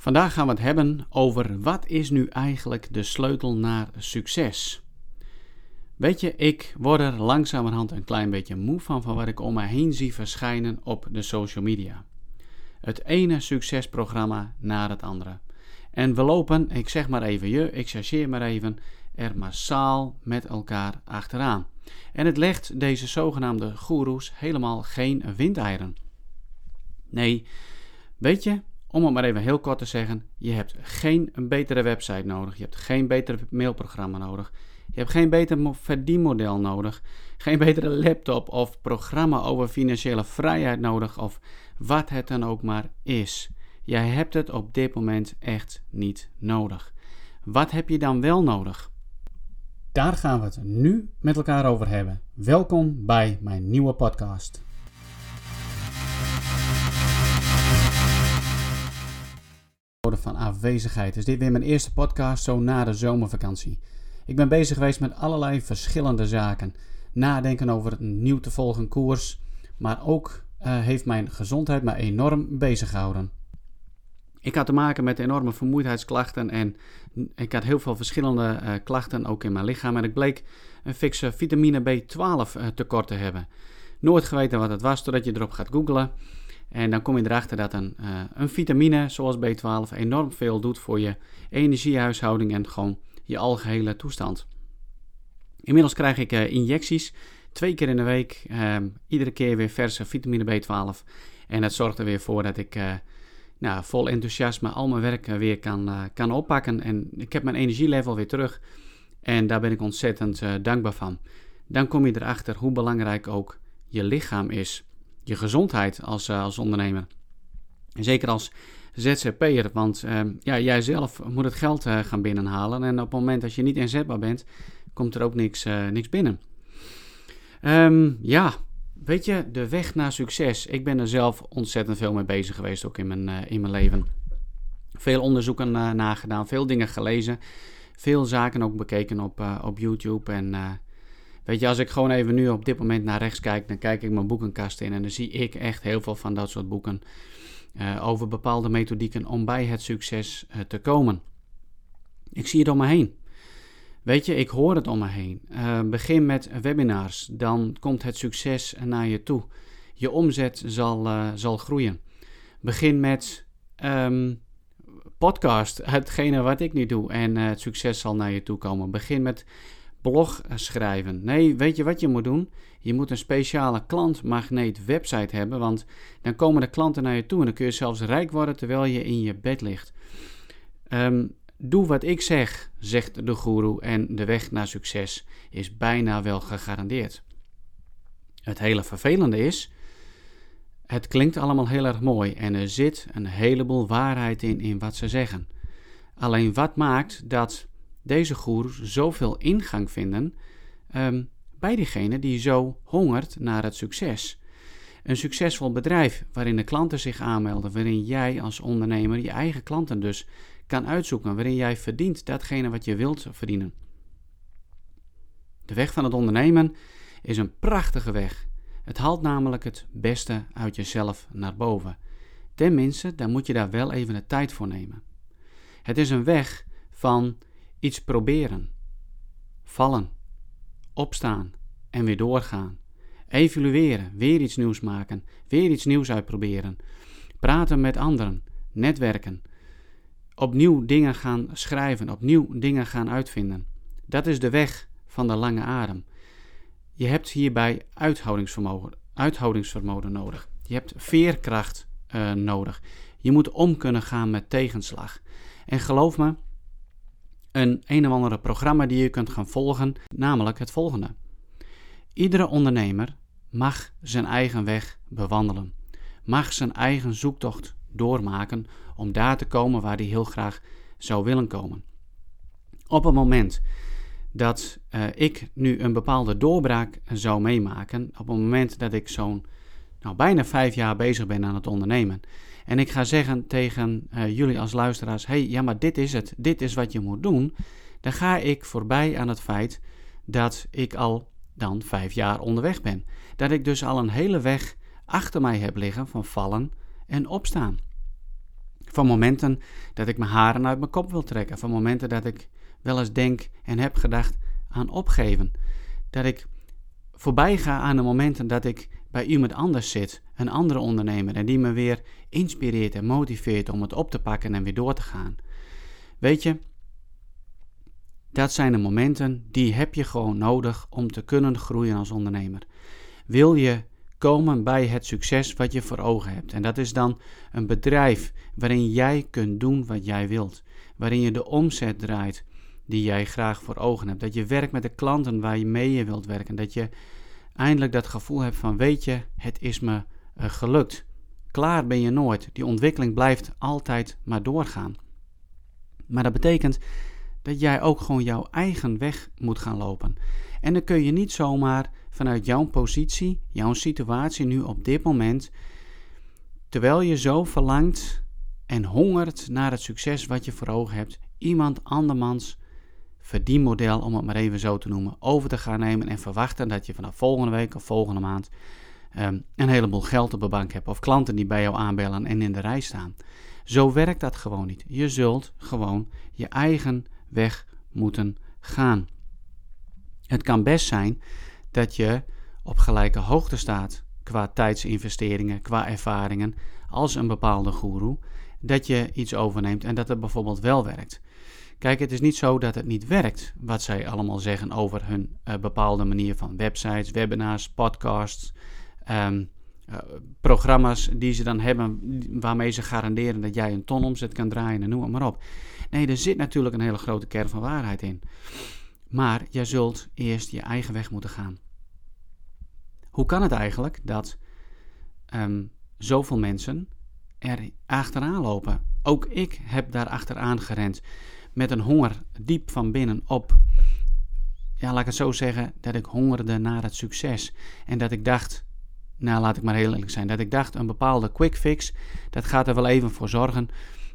Vandaag gaan we het hebben over wat is nu eigenlijk de sleutel naar succes. Weet je, ik word er langzamerhand een klein beetje moe van van wat ik om me heen zie verschijnen op de social media. Het ene succesprogramma naar het andere. En we lopen, ik zeg maar even je, ik chargeer maar even, er massaal met elkaar achteraan. En het legt deze zogenaamde goeroes helemaal geen windeieren. Nee, weet je, om het maar even heel kort te zeggen, je hebt geen een betere website nodig, je hebt geen betere mailprogramma nodig, je hebt geen beter verdienmodel nodig, geen betere laptop of programma over financiële vrijheid nodig of wat het dan ook maar is. Jij hebt het op dit moment echt niet nodig. Wat heb je dan wel nodig? Daar gaan we het nu met elkaar over hebben. Welkom bij mijn nieuwe podcast. Van afwezigheid is dit weer mijn eerste podcast zo na de zomervakantie. Ik ben bezig geweest met allerlei verschillende zaken. Nadenken over een nieuw te volgen koers, maar ook uh, heeft mijn gezondheid me enorm bezig gehouden. Ik had te maken met enorme vermoeidheidsklachten en ik had heel veel verschillende uh, klachten ook in mijn lichaam. En ik bleek een fikse vitamine B12 uh, tekort te hebben. Nooit geweten wat het was, totdat je erop gaat googlen. En dan kom je erachter dat een, uh, een vitamine zoals B12 enorm veel doet voor je energiehuishouding en gewoon je algehele toestand. Inmiddels krijg ik injecties twee keer in de week, ehm, iedere keer weer verse vitamine B12. En dat zorgt er weer voor dat ik nou, vol enthousiasme al mijn werk eh, weer kan, kan oppakken. En ik heb mijn energielevel weer terug. En daar ben ik ontzettend dankbaar van. Dan kom je erachter hoe belangrijk ook je lichaam is. Je gezondheid als, als ondernemer. En zeker als ZZP'er. Want ja, jij zelf moet het geld gaan binnenhalen. En op het moment dat je niet inzetbaar bent, komt er ook niks, niks binnen. Um, ja, Weet je, de weg naar succes. Ik ben er zelf ontzettend veel mee bezig geweest, ook in mijn, in mijn leven. Veel onderzoeken nagedaan, veel dingen gelezen. Veel zaken ook bekeken op, op YouTube. En weet je, als ik gewoon even nu op dit moment naar rechts kijk, dan kijk ik mijn boekenkast in. En dan zie ik echt heel veel van dat soort boeken. over bepaalde methodieken om bij het succes te komen. Ik zie het om me heen. Weet je, ik hoor het om me heen. Uh, begin met webinars, dan komt het succes naar je toe. Je omzet zal, zal groeien. Begin met um, podcast, hetgene wat ik nu doe, en het succes zal naar je toe komen. Begin met blog schrijven. Nee, weet je wat je moet doen? Je moet een speciale klantmagneet website hebben, want dan komen de klanten naar je toe en dan kun je zelfs rijk worden terwijl je in je bed ligt. Um, Doe wat ik zeg, zegt de goeroe, en de weg naar succes is bijna wel gegarandeerd. Het hele vervelende is, het klinkt allemaal heel erg mooi en er zit een heleboel waarheid in in wat ze zeggen. Alleen wat maakt dat deze goeroes zoveel ingang vinden um, bij diegene die zo hongert naar het succes? Een succesvol bedrijf waarin de klanten zich aanmelden, waarin jij als ondernemer je eigen klanten dus kan uitzoeken, waarin jij verdient datgene wat je wilt verdienen. De weg van het ondernemen is een prachtige weg. Het haalt namelijk het beste uit jezelf naar boven. Tenminste, dan moet je daar wel even de tijd voor nemen. Het is een weg van iets proberen, vallen, opstaan en weer doorgaan. Evalueren, weer iets nieuws maken, weer iets nieuws uitproberen. Praten met anderen, netwerken, opnieuw dingen gaan schrijven, opnieuw dingen gaan uitvinden. Dat is de weg van de lange adem. Je hebt hierbij uithoudingsvermogen, uithoudingsvermogen nodig. Je hebt veerkracht uh, nodig. Je moet om kunnen gaan met tegenslag. En geloof me, een een of andere programma die je kunt gaan volgen, namelijk het volgende. Iedere ondernemer mag zijn eigen weg bewandelen, mag zijn eigen zoektocht doormaken om daar te komen waar hij heel graag zou willen komen. Op het moment dat uh, ik nu een bepaalde doorbraak zou meemaken, op het moment dat ik zo'n nou, bijna vijf jaar bezig ben aan het ondernemen, en ik ga zeggen tegen uh, jullie als luisteraars: hey, ja, maar dit is het, dit is wat je moet doen, dan ga ik voorbij aan het feit dat ik al dan vijf jaar onderweg ben. Dat ik dus al een hele weg achter mij heb liggen van vallen en opstaan. Van momenten dat ik mijn haren uit mijn kop wil trekken. Van momenten dat ik wel eens denk en heb gedacht aan opgeven. Dat ik voorbij ga aan de momenten dat ik bij iemand anders zit, een andere ondernemer, en die me weer inspireert en motiveert om het op te pakken en weer door te gaan. Weet je, dat zijn de momenten die heb je gewoon nodig om te kunnen groeien als ondernemer. Wil je komen bij het succes wat je voor ogen hebt. En dat is dan een bedrijf waarin jij kunt doen wat jij wilt. Waarin je de omzet draait die jij graag voor ogen hebt. Dat je werkt met de klanten waar je mee je wilt werken. Dat je eindelijk dat gevoel hebt van weet je, het is me uh, gelukt. Klaar ben je nooit. Die ontwikkeling blijft altijd maar doorgaan. Maar dat betekent dat jij ook gewoon jouw eigen weg moet gaan lopen. En dan kun je niet zomaar vanuit jouw positie, jouw situatie nu op dit moment, terwijl je zo verlangt en hongert naar het succes wat je voor ogen hebt, iemand andermans verdienmodel, om het maar even zo te noemen, over te gaan nemen en verwachten dat je vanaf volgende week of volgende maand um, een heleboel geld op de bank hebt of klanten die bij jou aanbellen en in de rij staan. Zo werkt dat gewoon niet. Je zult gewoon je eigen weg moeten gaan. Het kan best zijn dat je op gelijke hoogte staat qua tijdsinvesteringen, qua ervaringen als een bepaalde guru, dat je iets overneemt en dat het bijvoorbeeld wel werkt. Kijk, het is niet zo dat het niet werkt wat zij allemaal zeggen over hun uh, bepaalde manier van websites, webinars, podcasts, um, uh, programma's die ze dan hebben waarmee ze garanderen dat jij een ton omzet kan draaien en noem maar op. Nee, er zit natuurlijk een hele grote kern van waarheid in. Maar jij zult eerst je eigen weg moeten gaan. Hoe kan het eigenlijk dat um, zoveel mensen er achteraan lopen? Ook ik heb daar achteraan gerend met een honger diep van binnen op. Ja, laat ik het zo zeggen, dat ik hongerde naar het succes. En dat ik dacht, nou laat ik maar heel eerlijk zijn, dat ik dacht een bepaalde quick fix, dat gaat er wel even voor zorgen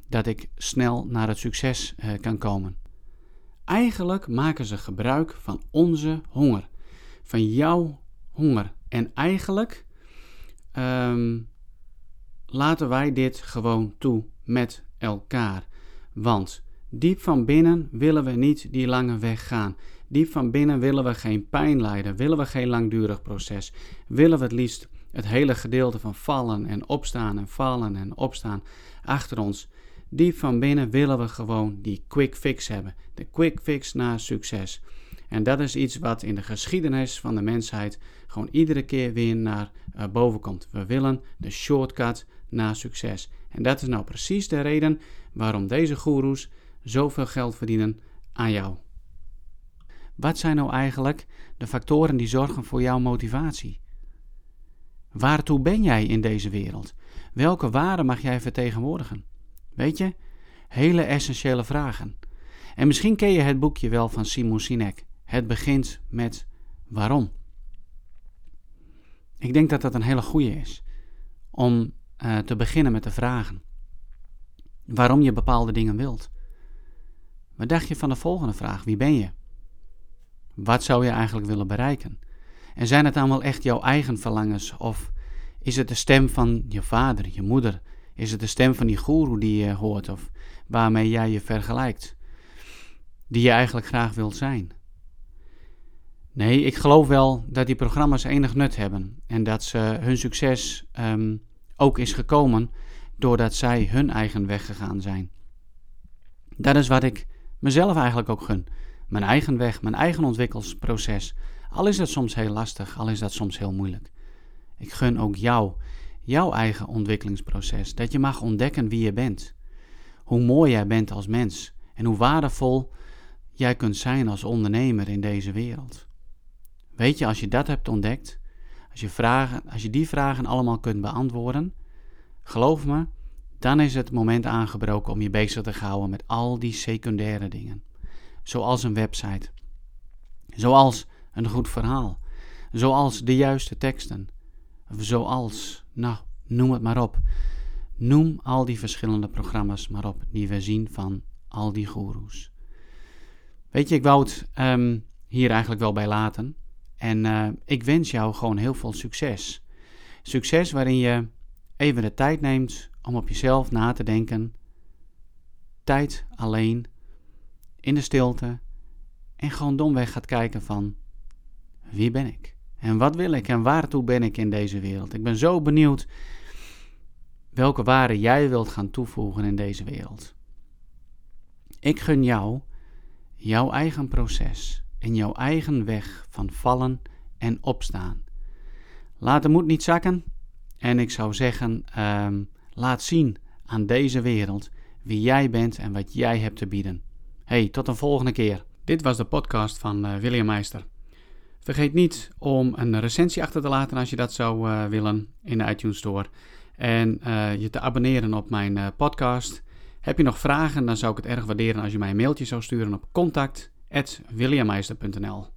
dat ik snel naar het succes uh, kan komen. Eigenlijk maken ze gebruik van onze honger, van jouw honger. En eigenlijk um, laten wij dit gewoon toe met elkaar. Want diep van binnen willen we niet die lange weg gaan. Diep van binnen willen we geen pijn lijden, willen we geen langdurig proces. Willen we het liefst het hele gedeelte van vallen en opstaan en vallen en opstaan achter ons. Diep van binnen willen we gewoon die quick fix hebben. De quick fix naar succes. En dat is iets wat in de geschiedenis van de mensheid gewoon iedere keer weer naar uh, boven komt. We willen de shortcut naar succes. En dat is nou precies de reden waarom deze goeroes zoveel geld verdienen aan jou. Wat zijn nou eigenlijk de factoren die zorgen voor jouw motivatie? Waartoe ben jij in deze wereld? Welke waarden mag jij vertegenwoordigen? Weet je, hele essentiële vragen. En misschien ken je het boekje wel van Simon Sinek. Het begint met waarom. Ik denk dat dat een hele goede is om uh, te beginnen met de vragen. Waarom je bepaalde dingen wilt. Wat dacht je van de volgende vraag? Wie ben je? Wat zou je eigenlijk willen bereiken? En zijn het dan wel echt jouw eigen verlangens? Of is het de stem van je vader, je moeder? Is het de stem van die goeroe die je hoort of waarmee jij je vergelijkt? Die je eigenlijk graag wilt zijn? Nee, ik geloof wel dat die programma's enig nut hebben en dat ze hun succes um, ook is gekomen doordat zij hun eigen weg gegaan zijn. Dat is wat ik mezelf eigenlijk ook gun. Mijn eigen weg, mijn eigen ontwikkelsproces. Al is dat soms heel lastig, al is dat soms heel moeilijk. Ik gun ook jou, jouw eigen ontwikkelingsproces. Dat je mag ontdekken wie je bent. Hoe mooi jij bent als mens. En hoe waardevol jij kunt zijn als ondernemer in deze wereld. Weet je, als je dat hebt ontdekt, als je, vragen, als je die vragen allemaal kunt beantwoorden, geloof me, dan is het moment aangebroken om je bezig te houden met al die secundaire dingen. Zoals een website, zoals een goed verhaal, zoals de juiste teksten, zoals, nou, noem het maar op. Noem al die verschillende programma's maar op die we zien van al die goeroes. Weet je, ik wou het um, hier eigenlijk wel bij laten. En uh, ik wens jou gewoon heel veel succes. Succes waarin je even de tijd neemt om op jezelf na te denken tijd alleen, in de stilte, en gewoon domweg gaat kijken van wie ben ik? En wat wil ik en waartoe ben ik in deze wereld? Ik ben zo benieuwd welke waarde jij wilt gaan toevoegen in deze wereld. Ik gun jou jouw eigen proces en jouw eigen weg van vallen en opstaan. Laat de moed niet zakken en ik zou zeggen, ehm, laat zien aan deze wereld wie jij bent en wat jij hebt te bieden. Hey, tot een volgende keer. Dit was de podcast van uh, William Meister. Vergeet niet om een recensie achter te laten als je dat zou uh, willen in de iTunes Store. En uh, je te abonneren op mijn podcast. Heb je nog vragen, dan zou ik het erg waarderen als je mij een mailtje zou sturen op contact.williammeister.nl